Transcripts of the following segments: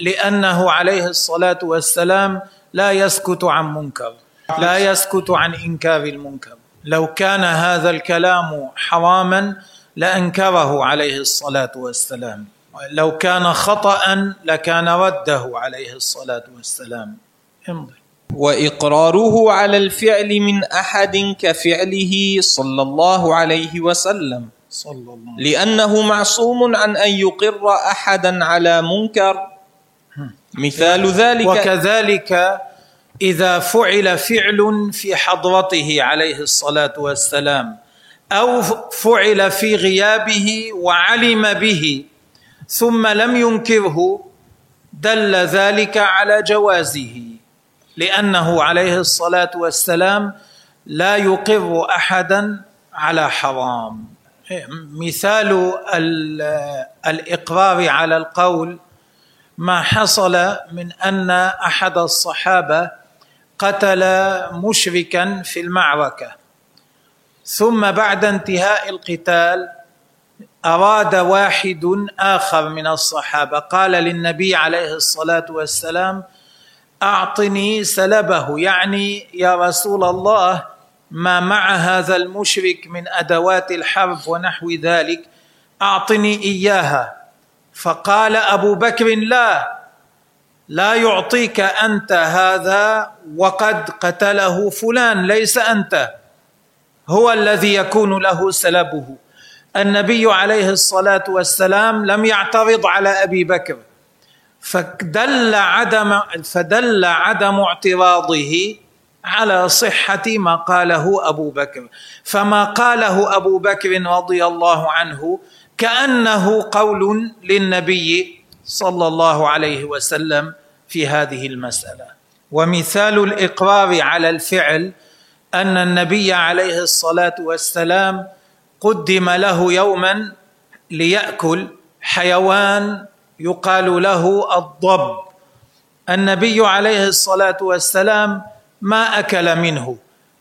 لأنه عليه الصلاة والسلام لا يسكت عن منكر لا يسكت عن إنكار المنكر. لو كان هذا الكلام حراما لأنكره عليه الصلاة والسلام. لو كان خطأ لكان رده عليه الصلاة والسلام. امضي وإقراره على الفعل من أحد كفعله صلى الله عليه وسلم. صلى الله لأنه معصوم عن أن يقر أحدا على منكر. مثال ذلك وكذلك إذا فعل فعل في حضرته عليه الصلاة والسلام أو فعل في غيابه وعلم به ثم لم ينكره دل ذلك على جوازه لأنه عليه الصلاة والسلام لا يقر احدا على حرام. مثال الإقرار على القول ما حصل من أن أحد الصحابة قتل مشركا في المعركة. ثم بعد انتهاء القتال أراد واحد آخر من الصحابة. قال للنبي عليه الصلاة والسلام أعطني سلبه. يعني يا رسول الله ما مع هذا المشرك من أدوات الحرب ونحو ذلك أعطني إياها. فقال أبو بكر لا لا يعطيك أنت هذا وقد قتله فلان ليس أنت. هو الذي يكون له سلبه. النبي عليه الصلاة والسلام لم يعترض على أبي بكر. فدل عدم فدل عدم اعتراضه على صحة ما قاله أبو بكر. فما قاله أبو بكر رضي الله عنه كأنه قول للنبي صلى الله عليه وسلم في هذه المسألة. ومثال الإقرار على الفعل أن النبي عليه الصلاة والسلام قدم له يوما ليأكل حيوان يقال له الضب. النبي عليه الصلاة والسلام ما أكل منه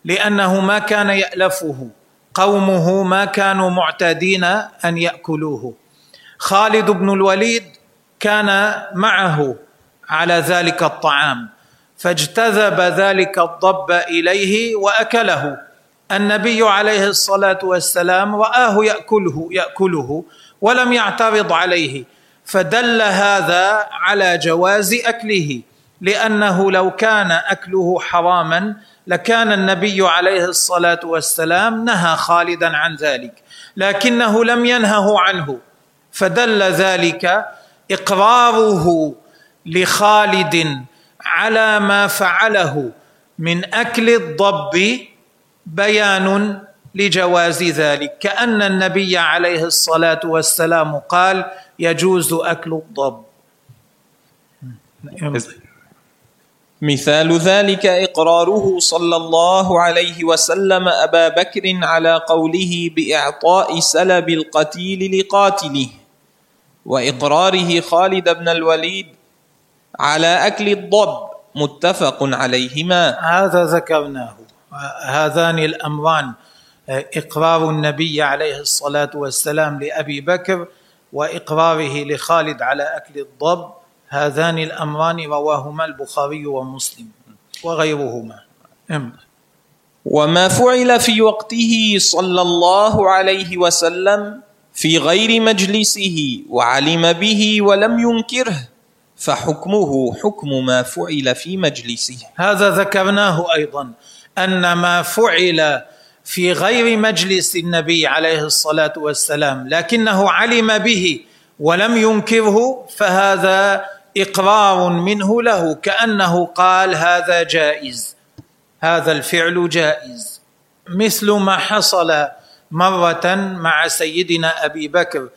لأنه ما كان يألفه. قومه ما كانوا معتادين أن يأكلوه. خالد بن الوليد كان معه على ذلك الطعام فاجتذب ذلك الضب إليه وأكله. النبي عليه الصلاة والسلام رآه يأكله يأكله ولم يعترض عليه فدل هذا على جواز أكله. لأنه لو كان أكله حراما لكان النبي عليه الصلاة والسلام نهى خالدا عن ذلك لكنه لم ينهه عنه. فدل ذلك إقراره لخالد على ما فعله من أكل الضب بيان لجواز ذلك. كأن النبي عليه الصلاة والسلام قال يجوز أكل الضب. مثال ذلك إقراره صلى الله عليه وسلم أبا بكر على قوله بإعطاء سلب القتيل لقاتله وإقراره خالد بن الوليد على أكل الضب متفق عليهما. هذا ذكرناه. هذان الأمران إقرار النبي عليه الصلاة والسلام لأبي بكر وإقراره لخالد على أكل الضب هذان الأمران رواهما البخاري ومسلم وغيرهما. وما فعل في وقته صلى الله عليه وسلم في غير مجلسه وعلم به ولم ينكره فحكمه حكم ما فعل في مجلسه. هذا ذكرناه أيضا أن ما فعل في غير مجلس النبي عليه الصلاة والسلام لكنه علم به ولم ينكره فهذا إقرار منه له كأنه قال هذا جائز هذا الفعل جائز. مثل ما حصل مرة مع سيدنا أبي بكر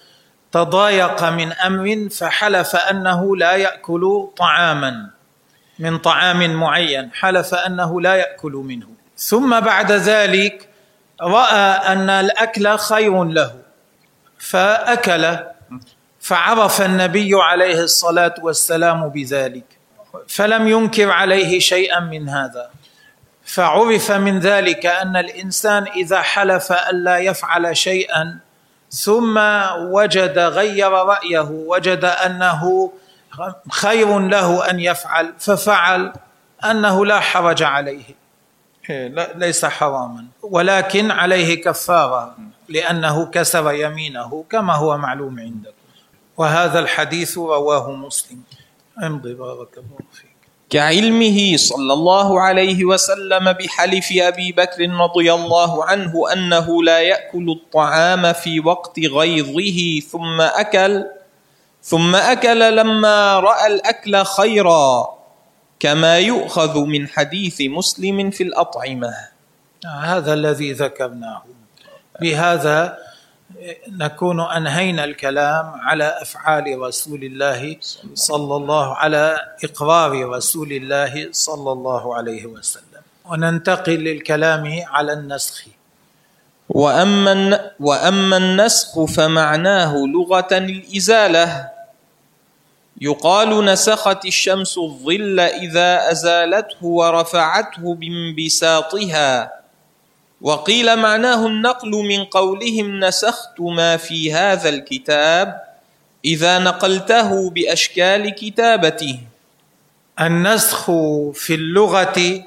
تضايق من أمر فحلف أنه لا يأكل طعاما من طعام معين حلف أنه لا يأكل منه. ثم بعد ذلك رأى أن الأكل خير له فاكل فعرف النبي عليه الصلاة والسلام بذلك فلم ينكر عليه شيئا من هذا. فعرف من ذلك أن الإنسان إذا حلف الا يفعل شيئا ثم وجد غير رأيه وجد أنه خير له أن يفعل ففعل أنه لا حرج عليه. ليس حراما ولكن عليه كفارة لأنه كسر يمينه كما هو معلوم عندكم وهذا الحديث رواه مسلم. أمضي بارك الله فيك. كعلمه صلى الله عليه وسلم بحلف أبي بكر رضي الله عنه أنه لا يأكل الطعام في وقت غيظه ثم أكل ثم أكل لما رأى الأكل خيرا كما يؤخذ من حديث مسلم في الأطعمة. هذا الذي ذكرناه. بهذا نكون أنهينا الكلام على أفعال رسول الله صلى الله على إقرار رسول الله صلى الله عليه وسلم. وننتقل للكلام على النسخ. وأما وأما النسخ فمعناه لغة الإزالة. يقال نسخت الشمس الظل إذا أزالته ورفعته بانبساطها. وقيل معناه النقل من قولهم نسخت ما في هذا الكتاب إذا نقلته بأشكال كتابته. النسخ في اللغة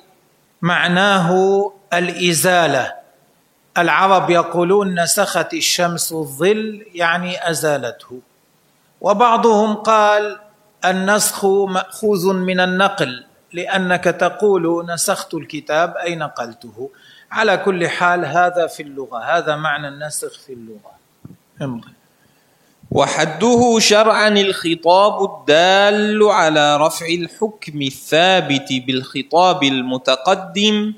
معناه الإزالة. العرب يقولون نسخت الشمس الظل يعني أزالته. وبعضهم قال النسخ مأخوذ من النقل لأنك تقول نسخت الكتاب أي نقلته. على كل حال هذا في اللغة هذا معنى النسخ في اللغة. امضي. وحده شرعا الخطاب الدال على رفع الحكم الثابت بالخطاب المتقدم.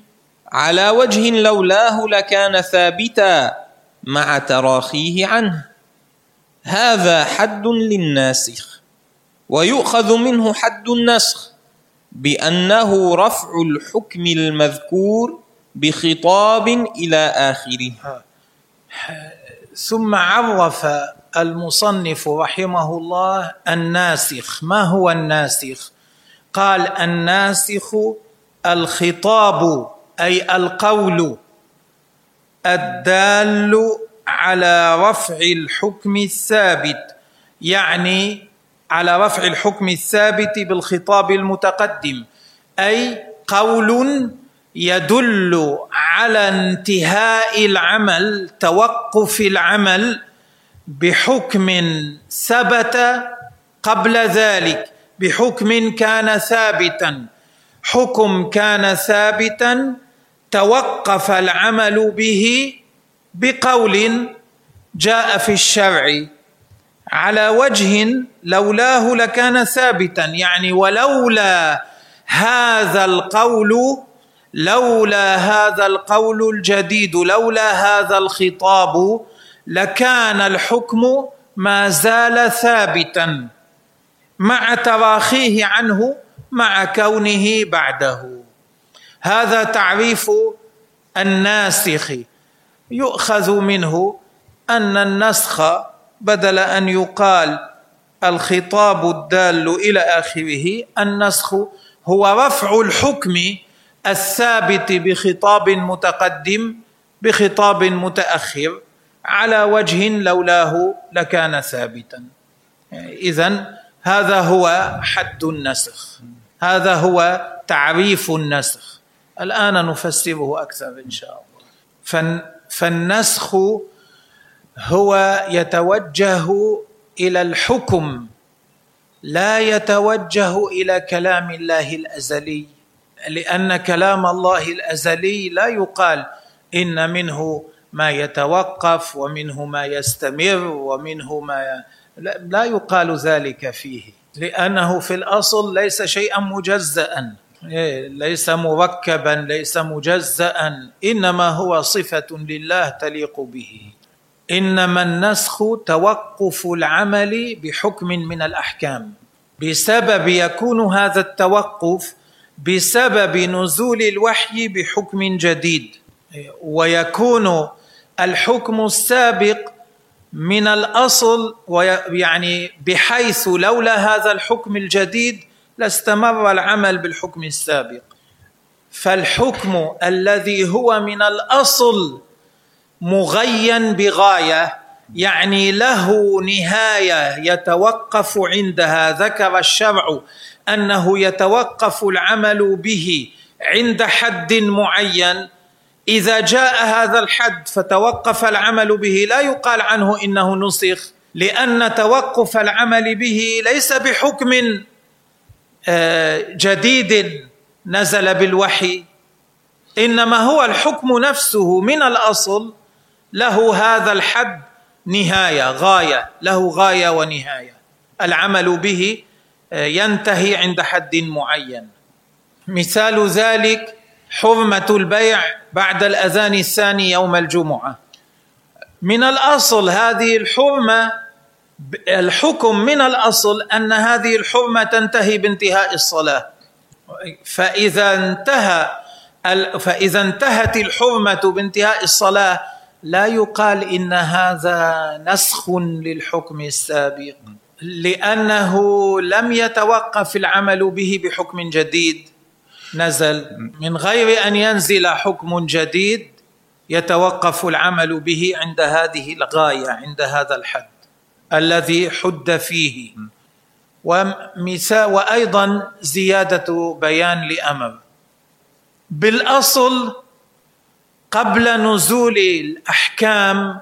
على وجه لولاه لكان ثابتا مع تراخيه عنه. هذا حد للناسخ. ويؤخذ منه حد النسخ بأنه رفع الحكم المذكور بخطاب إلى آخره. ثم عرف المصنف رحمه الله الناسخ. ما هو الناسخ؟ قال الناسخ الخطاب أي القول الدال على رفع الحكم الثابت يعني على رفع الحكم الثابت بالخطاب المتقدم أي قول يدل على انتهاء العمل توقف العمل بحكم ثبت قبل ذلك بحكم كان ثابتا. حكم كان ثابتا توقف العمل به بقول جاء في الشرع. على وجه لولاه لكان ثابتا يعني ولولا هذا القول لولا هذا القول الجديد لولا هذا الخطاب لكان الحكم ما زال ثابتا مع تراخيه عنه مع كونه بعده. هذا تعريف الناسخ. يؤخذ منه أن النسخ بدل أن يقال الخطاب الدال إلى آخره النسخ هو رفع الحكم الثابت بخطاب متقدم بخطاب متأخر على وجه لولاه لكان ثابتا. اذا هذا هو حد النسخ هذا هو تعريف النسخ. الآن نفسره أكثر إن شاء الله. فالنسخ هو يتوجه إلى الحكم لا يتوجه إلى كلام الله الأزلي. لأن كلام الله الأزلي لا يقال إن منه ما يتوقف ومنه ما يستمر ومنه ما لا يقال ذلك فيه. لأنه في الأصل ليس شيئا مجزأ إيه، ليس مركبا ليس مجزأ إنما هو صفة لله تليق به. إنما النسخ توقف العمل بحكم من الأحكام. بسبب يكون هذا التوقف بسبب نزول الوحي بحكم جديد. ويكون الحكم السابق من الأصل يعني بحيث لولا هذا الحكم الجديد لاستمر العمل بالحكم السابق. فالحكم الذي هو من الأصل مغين بغاية يعني له نهاية يتوقف عندها ذكر الشرع أنه يتوقف العمل به عند حد معين. إذا جاء هذا الحد فتوقف العمل به لا يقال عنه إنه نسخ لأن توقف العمل به ليس بحكم آه، جديد نزل بالوحي إنما هو الحكم نفسه من الأصل له هذا الحد نهاية غاية له غاية ونهاية. العمل به آه، ينتهي عند حد معين. مثال ذلك حرمة البيع بعد الأذان الثاني يوم الجمعة. من الأصل هذه الحرمة الحكم من الأصل أن هذه الحرمة تنتهي بانتهاء الصلاة. فإذا انتهى فإذا انتهت الحرمة بانتهاء الصلاة لا يقال إن هذا نسخ للحكم السابق لأنه لم يتوقف العمل به بحكم جديد. نزل من غير أن ينزل حكم جديد يتوقف العمل به عند هذه الغاية عند هذا الحد الذي حد فيه. ومثال وأيضا زيادة بيان لأمر. بالأصل قبل نزول الأحكام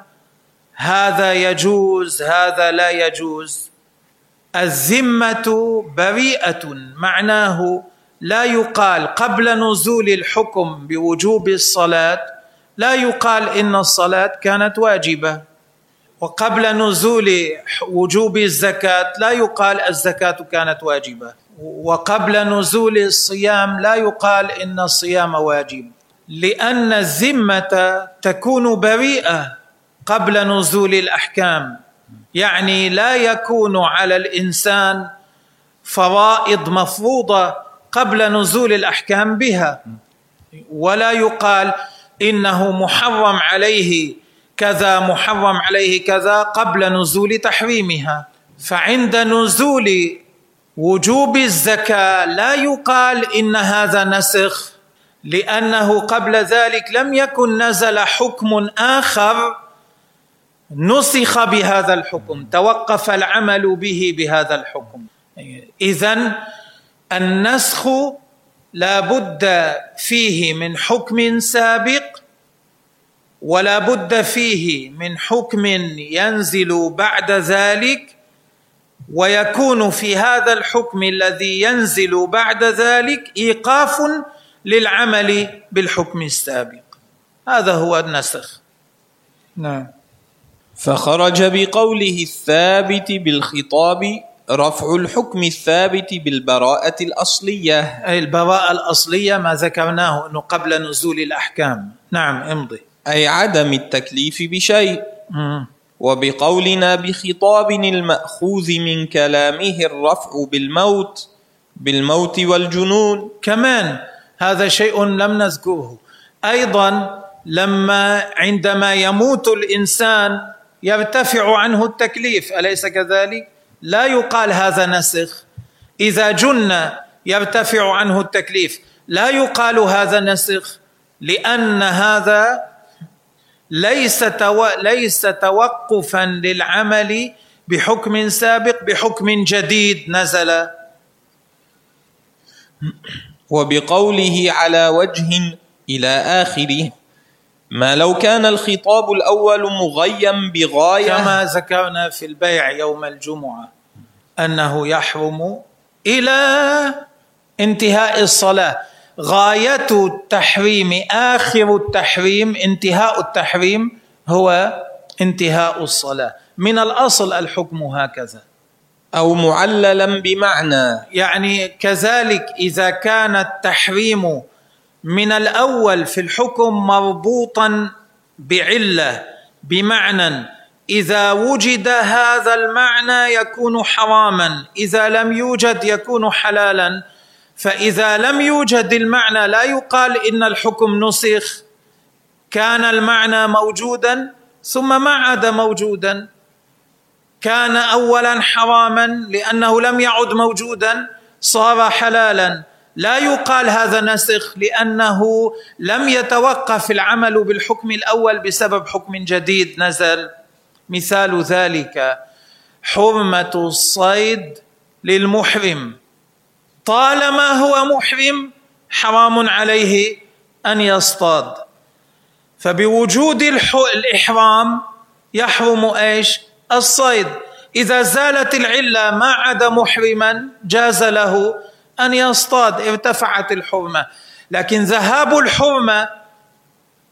هذا يجوز هذا لا يجوز. الذمة بريئة معناه لا يقال قبل نزول الحكم بوجوب الصلاة لا يقال إن الصلاة كانت واجبة. وقبل نزول وجوب الزكاة لا يقال الزكاة كانت واجبة. وقبل نزول الصيام لا يقال إن الصيام واجب. لأن الذمة تكون بريئة قبل نزول الأحكام. يعني لا يكون على الإنسان فرائض مفروضة قبل نزول الأحكام بها. ولا يقال إنه محرم عليه كذا محرم عليه كذا قبل نزول تحريمها. فعند نزول وجوب الزكاة لا يقال إن هذا نسخ لأنه قبل ذلك لم يكن نزل حكم آخر نسخ بهذا الحكم توقف العمل به بهذا الحكم. اذا النسخ لا بد فيه من حكم سابق ولا بد فيه من حكم ينزل بعد ذلك ويكون في هذا الحكم الذي ينزل بعد ذلك إيقاف للعمل بالحكم السابق. هذا هو النسخ. نعم. فخرج بقوله الثابت بالخطاب رفع الحكم الثابت بالبراءة الأصلية. أي البراءة الأصلية ما ذكرناه أنه قبل نزول الأحكام. نعم امضي. أي عدم التكليف بشيء. وبقولنا بخطاب المأخوذ من كلامه الرفع بالموت بالموت والجنون. كمان هذا شيء لم نذكره. أيضا لما عندما يموت الإنسان يرتفع عنه التكليف. أليس كذلك؟ لا يقال هذا نسخ. إذا جن يرتفع عنه التكليف لا يقال هذا نسخ لأن هذا ليس تو... ليس توقفا للعمل بحكم سابق بحكم جديد نزل. وبقوله على وجه إلى آخره ما لو كان الخطاب الأول مغيا بغاية كما ذكرنا في البيع يوم الجمعة أنه يحرم إلى انتهاء الصلاة. غاية التحريم آخر التحريم انتهاء التحريم هو انتهاء الصلاة. من الأصل الحكم هكذا. أو معللا بمعنى. يعني كذلك إذا كان التحريم من الأول في الحكم مربوطا بعلة بمعنى إذا وجد هذا المعنى يكون حراما إذا لم يوجد يكون حلالا. فإذا لم يوجد المعنى لا يقال إن الحكم نسخ كان المعنى موجودا ثم ما عاد موجودا. كان اولا حراما لأنه لم يعد موجودا صار حلالا. لا يقال هذا نسخ لأنه لم يتوقف العمل بالحكم الأول بسبب حكم جديد نزل. مثال ذلك حرمة الصيد للمحرم. طالما هو محرم حرام عليه أن يصطاد. فبوجود الإحرام يحرم إيش؟ الصيد. إذا زالت العلة ما عاد محرما جاز له أن يصطاد ارتفعت الحرمة. لكن ذهاب الحرمة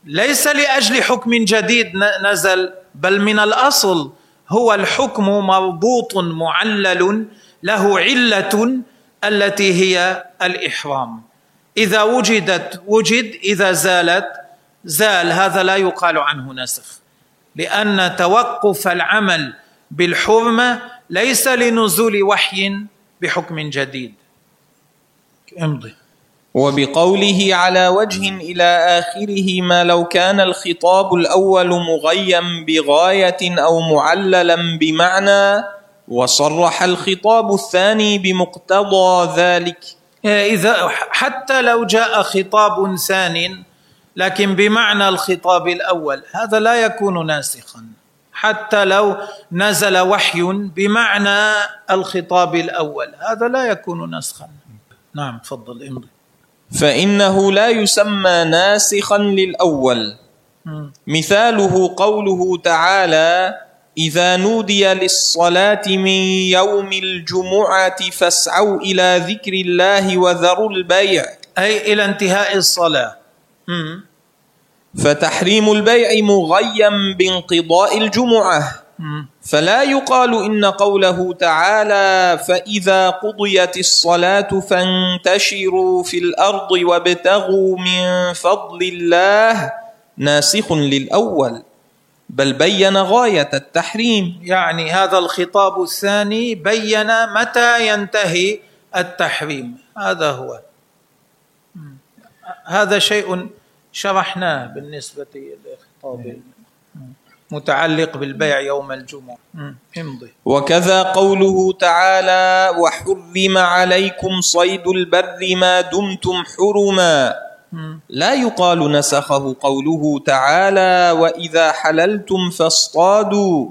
ليس لأجل حكم جديد نزل بل من الأصل. هو الحكم مربوط معلل له علة التي هي الإحرام. إذا وجدت وجد إذا زالت زال. هذا لا يقال عنه نسخ. لأن توقف العمل بالحرمة ليس لنزول وحي بحكم جديد. امضي. وبقوله على وجه إلى آخره ما لو كان الخطاب الأول مغيا بغاية أو معللا بمعنى وصرح الخطاب الثاني بمقتضى ذلك. إذا حتى لو جاء خطاب ثان لكن بمعنى الخطاب الأول هذا لا يكون ناسخا. حتى لو نزل وحي بمعنى الخطاب الأول هذا لا يكون نسخا نعم تفضل امضي. فإنه لا يسمى ناسخا للأول. مثاله قوله تعالى إذا نودي للصلاة من يوم الجمعة فاسعوا إلى ذكر الله وذروا البيع. أي إلى انتهاء الصلاة. فتحريم البيع مغيا بانقضاء الجمعة. فلا يقال إن قوله تعالى فإذا قضيت الصلاة فانتشروا في الأرض وابتغوا من فضل الله ناسخ للأول. بل بين غاية التحريم. يعني هذا الخطاب الثاني بين متى ينتهي التحريم. هذا هو. هذا شيء شرحناه بالنسبة للخطاب متعلق بالبيع يوم الجمعة. امضي. وكذا قوله تعالى وحرم عليكم صيد البر ما دمتم حرما. لا يقال نسخه قوله تعالى وإذا حللتم فاصطادوا.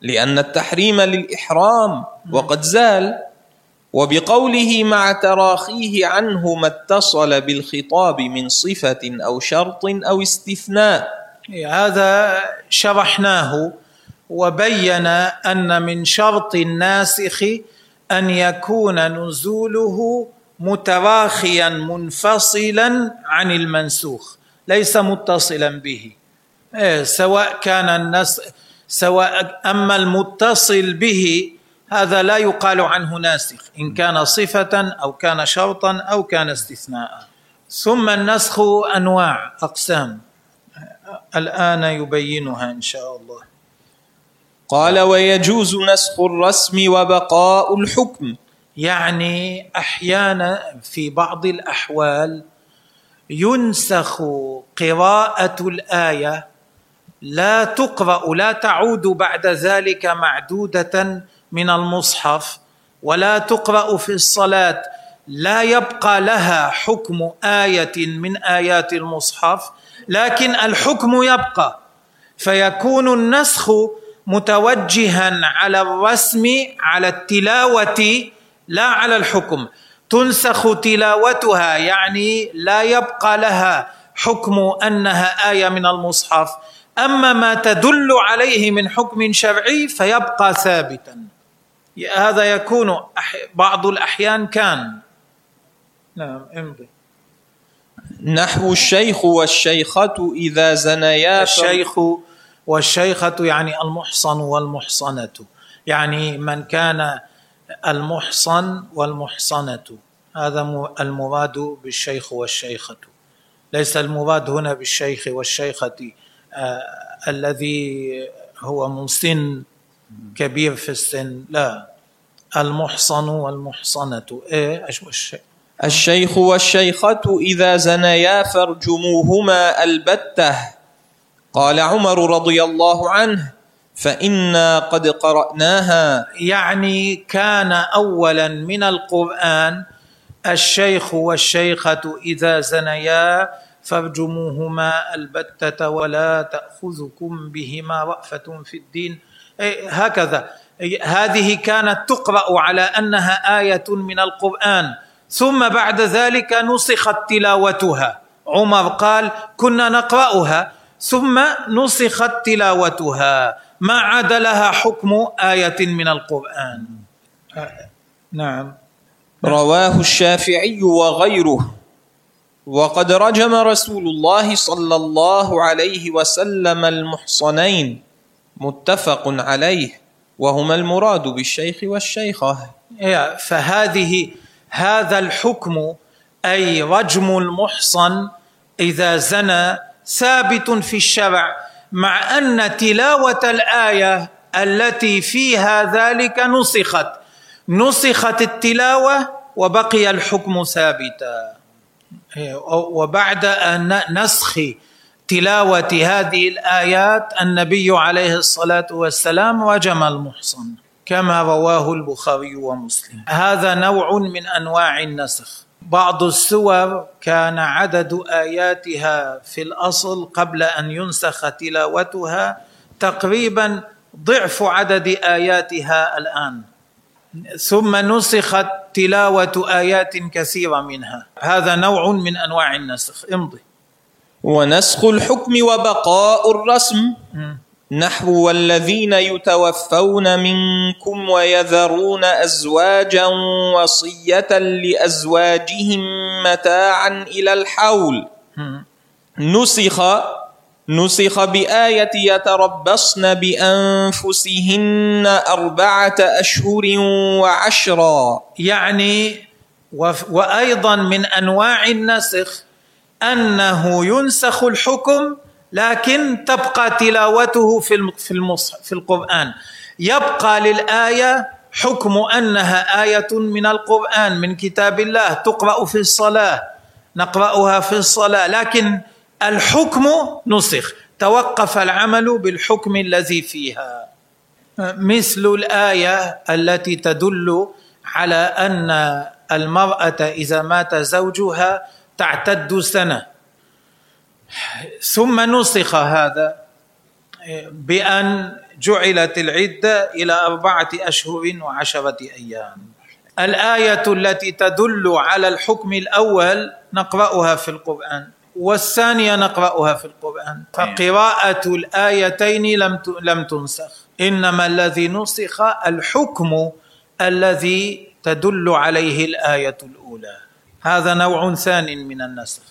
لأن التحريم للإحرام. وقد زال وبقوله مع تراخيه عنه ما اتصل بالخطاب من صفة أو شرط أو استثناء. هذا شرحناه وبين أن من شرط الناسخ أن يكون نزوله متراخيا منفصلا عن المنسوخ ليس متصلا به. إيه، سواء كان النس سواء أما المتصل به هذا لا يقال عنه ناسخ إن كان صفة أو كان شرطا أو كان استثناء. ثم النسخ أنواع أقسام. الآن يبينها إن شاء الله. قال ويجوز نسخ الرسم وبقاء الحكم. يعني أحيانا في بعض الأحوال ينسخ قراءة الآية لا تقرأ لا تعود بعد ذلك معدودة من المصحف ولا تقرأ في الصلاة. لا يبقى لها حكم آية من آيات المصحف لكن الحكم يبقى. فيكون النسخ متوجها على الرسم على التلاوة لا على الحكم. تنسخ تلاوتها يعني لا يبقى لها حكم أنها آية من المصحف. أما ما تدل عليه من حكم شرعي فيبقى ثابتا. هذا يكون بعض الأحيان كان. نعم امضي. نحو الشيخ والشيخة إذا زنيا الشيخ والشيخة يعني المحصن والمحصنة. يعني من كان المحصن والمحصنة. هذا المراد بالشيخ والشيخة. ليس المراد هنا بالشيخ والشيخة آه الذي هو مسن كبير في السن. لا. المحصن والمحصنة. إيه الشيخ الشيخ والشيخة إذا زنيا فارجموهما ألبتة. قال عمر رضي الله عنه فإنا قد قرأناها. يعني كان أولا من القرآن الشيخ والشيخة إذا زنيا فارجموهما ألبتة ولا تأخذكم بهما رأفة في الدين. هكذا. هذه كانت تقرأ على أنها آية من القرآن. ثم بعد ذلك نسخت تلاوتها. عمر قال كنا نقرأها. ثم نسخت تلاوتها. ما عاد لها حكم آية من القرآن. نعم. رواه الشافعي وغيره. وقد رجم رسول الله صلى الله عليه وسلم المحصنين. متفق عليه. وهما المراد بالشيخ والشيخة. فهذه هذا الحكم أي رجم المحصن إذا زنى ثابت في الشرع مع أن تلاوة الآية التي فيها ذلك نسخت. نسخت التلاوة وبقي الحكم ثابتا. وبعد أن نسخ تلاوة هذه الآيات النبي عليه الصلاة والسلام وجم المحصن كما رواه البخاري ومسلم. هذا نوع من أنواع النسخ. بعض السور كان عدد آياتها في الأصل قبل أن ينسخ تلاوتها تقريبا ضعف عدد آياتها الآن. ثم نسخت تلاوة آيات كثيرة منها. هذا نوع من أنواع النسخ. امضي. ونسخ الحكم وبقاء الرسم. نحو والذين يتوفون منكم ويذرون أزواجا وصية لأزواجهم متاعا إلى الحول. نسخ نسخ بآية يتربصن بأنفسهن أربعة أشهر وعشرا. يعني وأيضا من أنواع النسخ. أنه ينسخ الحكم لكن تبقى تلاوته في في القرآن. يبقى للآية حكم أنها آية من القرآن من كتاب الله. تقرأ في الصلاة نقرأها في الصلاة. لكن الحكم نسخ. توقف العمل بالحكم الذي فيها. مثل الآية التي تدل على أن المرأة إذا مات زوجها تعتد سنة. ثم نسخ هذا بأن جعلت العدة إلى أربعة أشهر وعشرة أيام. الآية التي تدل على الحكم الأول نقرأها في القرآن والثانية نقرأها في القرآن. فقراءة الآيتين لم لم تنسخ. إنما الذي نسخ الحكم الذي تدل عليه الآية الأولى. هذا نوع ثان من النسخ.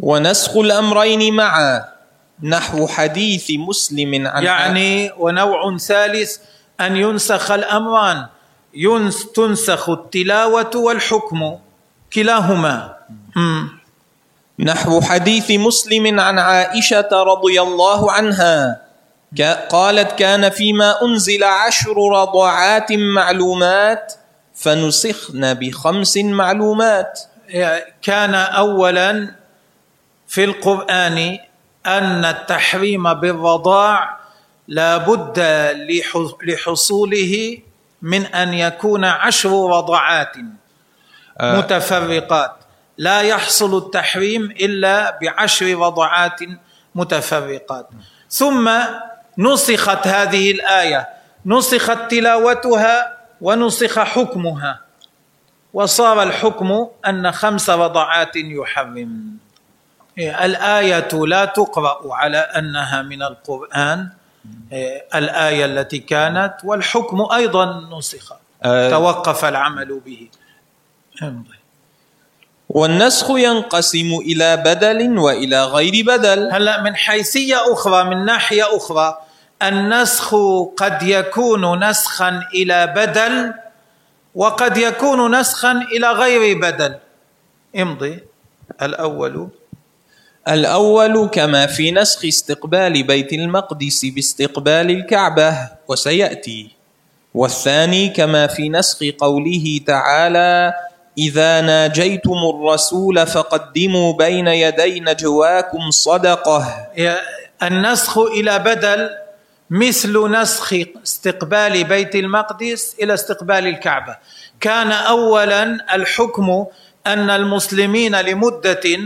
ونسخ الأمرين معا نحو حديث مسلم عن يعني ونوع ثالث أن ينسخ الأمران. ينس تنسخ التلاوة والحكم كلاهما. نحو حديث مسلم عن عائشة رضي الله عنها. قالت كان فيما أنزل عشر رضعات معلومات فنسخن بخمس معلومات. كان اولا في القرآن أن التحريم بالرضاع لا بد لحصوله من أن يكون عشر رضعات آه. متفرقات. لا يحصل التحريم إلا بعشر وضعات متفرقات. ثم نسخت هذه الآية. نسخت تلاوتها ونسخ حكمها. وصار الحكم أن خمس وضعات يحرم. الآية لا تقرأ على أنها من القرآن الآية التي كانت والحكم أيضا نسخ. آه. توقف العمل به. والنسخ ينقسم إلى بدل وإلى غير بدل. هلأ من حيثية أخرى من ناحية أخرى النسخ قد يكون نسخا إلى بدل وقد يكون نسخا إلى غير بدل. امضي. الأول. الأول كما في نسخ استقبال بيت المقدس باستقبال الكعبة وسيأتي. والثاني كما في نسخ قوله تعالى إذا ناجيتم الرسول فقدموا بين يدي نجواكم صدقة. النسخ إلى بدل مثل نسخ استقبال بيت المقدس إلى استقبال الكعبة. كان اولا الحكم أن المسلمين لمدة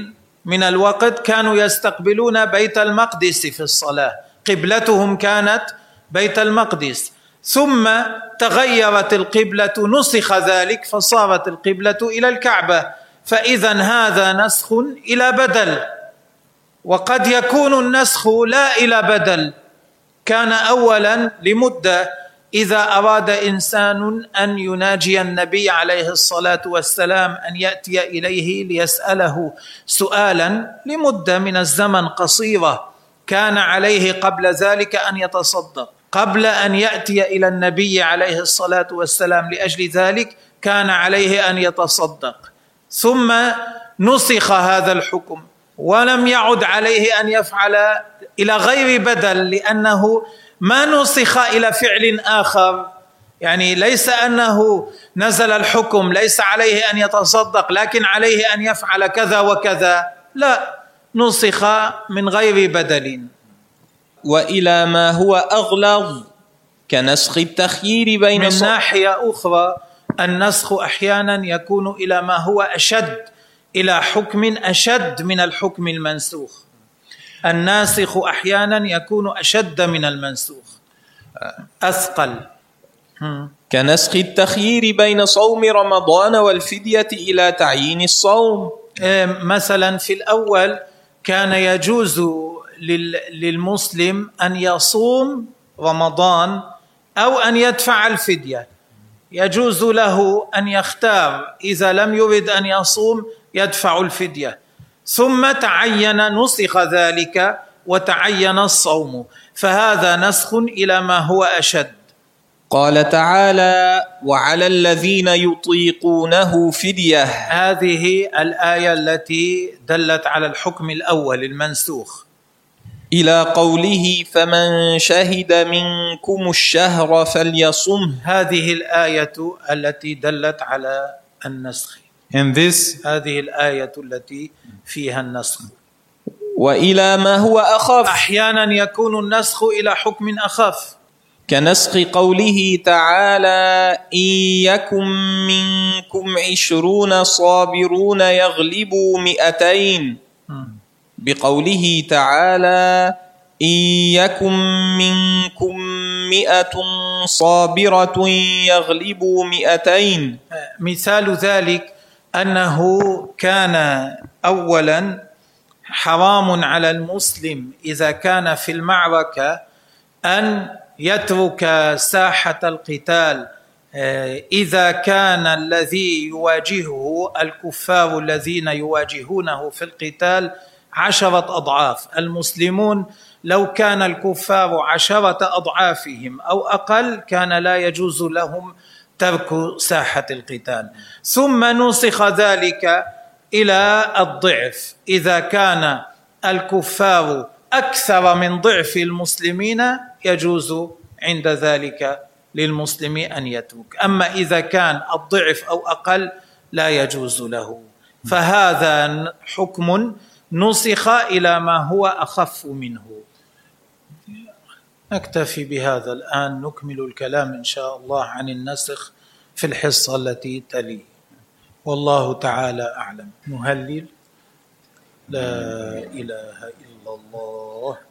من الوقت كانوا يستقبلون بيت المقدس في الصلاة. قبلتهم كانت بيت المقدس. ثم تغيرت القبلة نسخ ذلك فصارت القبلة إلى الكعبة. فاذا هذا نسخ إلى بدل. وقد يكون النسخ لا إلى بدل. كان اولا لمدة إذا أراد إنسان أن يناجي النبي عليه الصلاة والسلام أن يأتي إليه ليسأله سؤالا لمدة من الزمن قصيرة كان عليه قبل ذلك أن يتصدق. قبل أن يأتي إلى النبي عليه الصلاة والسلام لأجل ذلك كان عليه أن يتصدق. ثم نسخ هذا الحكم. ولم يعد عليه أن يفعل إلى غير بدل لأنه ما نسخ إلى فعل آخر. يعني ليس أنه نزل الحكم ليس عليه أن يتصدق لكن عليه أن يفعل كذا وكذا. لا نسخ من غير بدل. وإلى ما هو أغلظ كنسخ التخيير بين من ناحية أخرى النسخ أحيانا يكون إلى ما هو أشد. إلى حكم أشد من الحكم المنسوخ. الناسخ أحيانا يكون أشد من المنسوخ. أثقل. كنسخ التخيير بين صوم رمضان والفدية إلى تعيين الصوم. إيه، مثلا في الأول كان يجوز للمسلم أن يصوم رمضان أو أن يدفع الفدية. يجوز له أن يختار. إذا لم يرد أن يصوم يدفع الفدية. ثم تعين نسخ ذلك وتعين الصوم. فهذا نسخ إلى ما هو أشد. قال تعالى وعلى الذين يطيقونه فدية. هذه الآية التي دلت على الحكم الأول المنسوخ. إلى قوله فمن شهد منكم الشهر فليصم. هذه الآية التي دلت على النسخ. In this هذه الآية التي فيها النسخ. وإلى ما هو أخف. أحيانا يكون النسخ إلى حكم أخف. كنسخ قوله تعالى إن يكن منكم عشرون صابرون يغلبوا مئتين. بقوله تعالى إن يكن منكم مئة صابرة يغلبوا مئتين. مثال ذلك أنه كان اولا حرام على المسلم إذا كان في المعركة أن يترك ساحة القتال آه، إذا كان الذي يواجهه الكفار الذين يواجهونه في القتال عشرة أضعاف. المسلمون لو كان الكفار عشرة أضعافهم أو أقل كان لا يجوز لهم ترك ساحة القتال. ثم نسخ ذلك إلى الضعف. إذا كان الكفار أكثر من ضعف المسلمين يجوز عند ذلك للمسلم أن يترك. أما إذا كان الضعف أو أقل لا يجوز له. فهذا حكم نسخ إلى ما هو أخف منه. نكتفي بهذا الآن نكمل الكلام إن شاء الله عن النسخ في الحصة التي تلي. والله تعالى أعلم. نهلل لا إله إلا الله.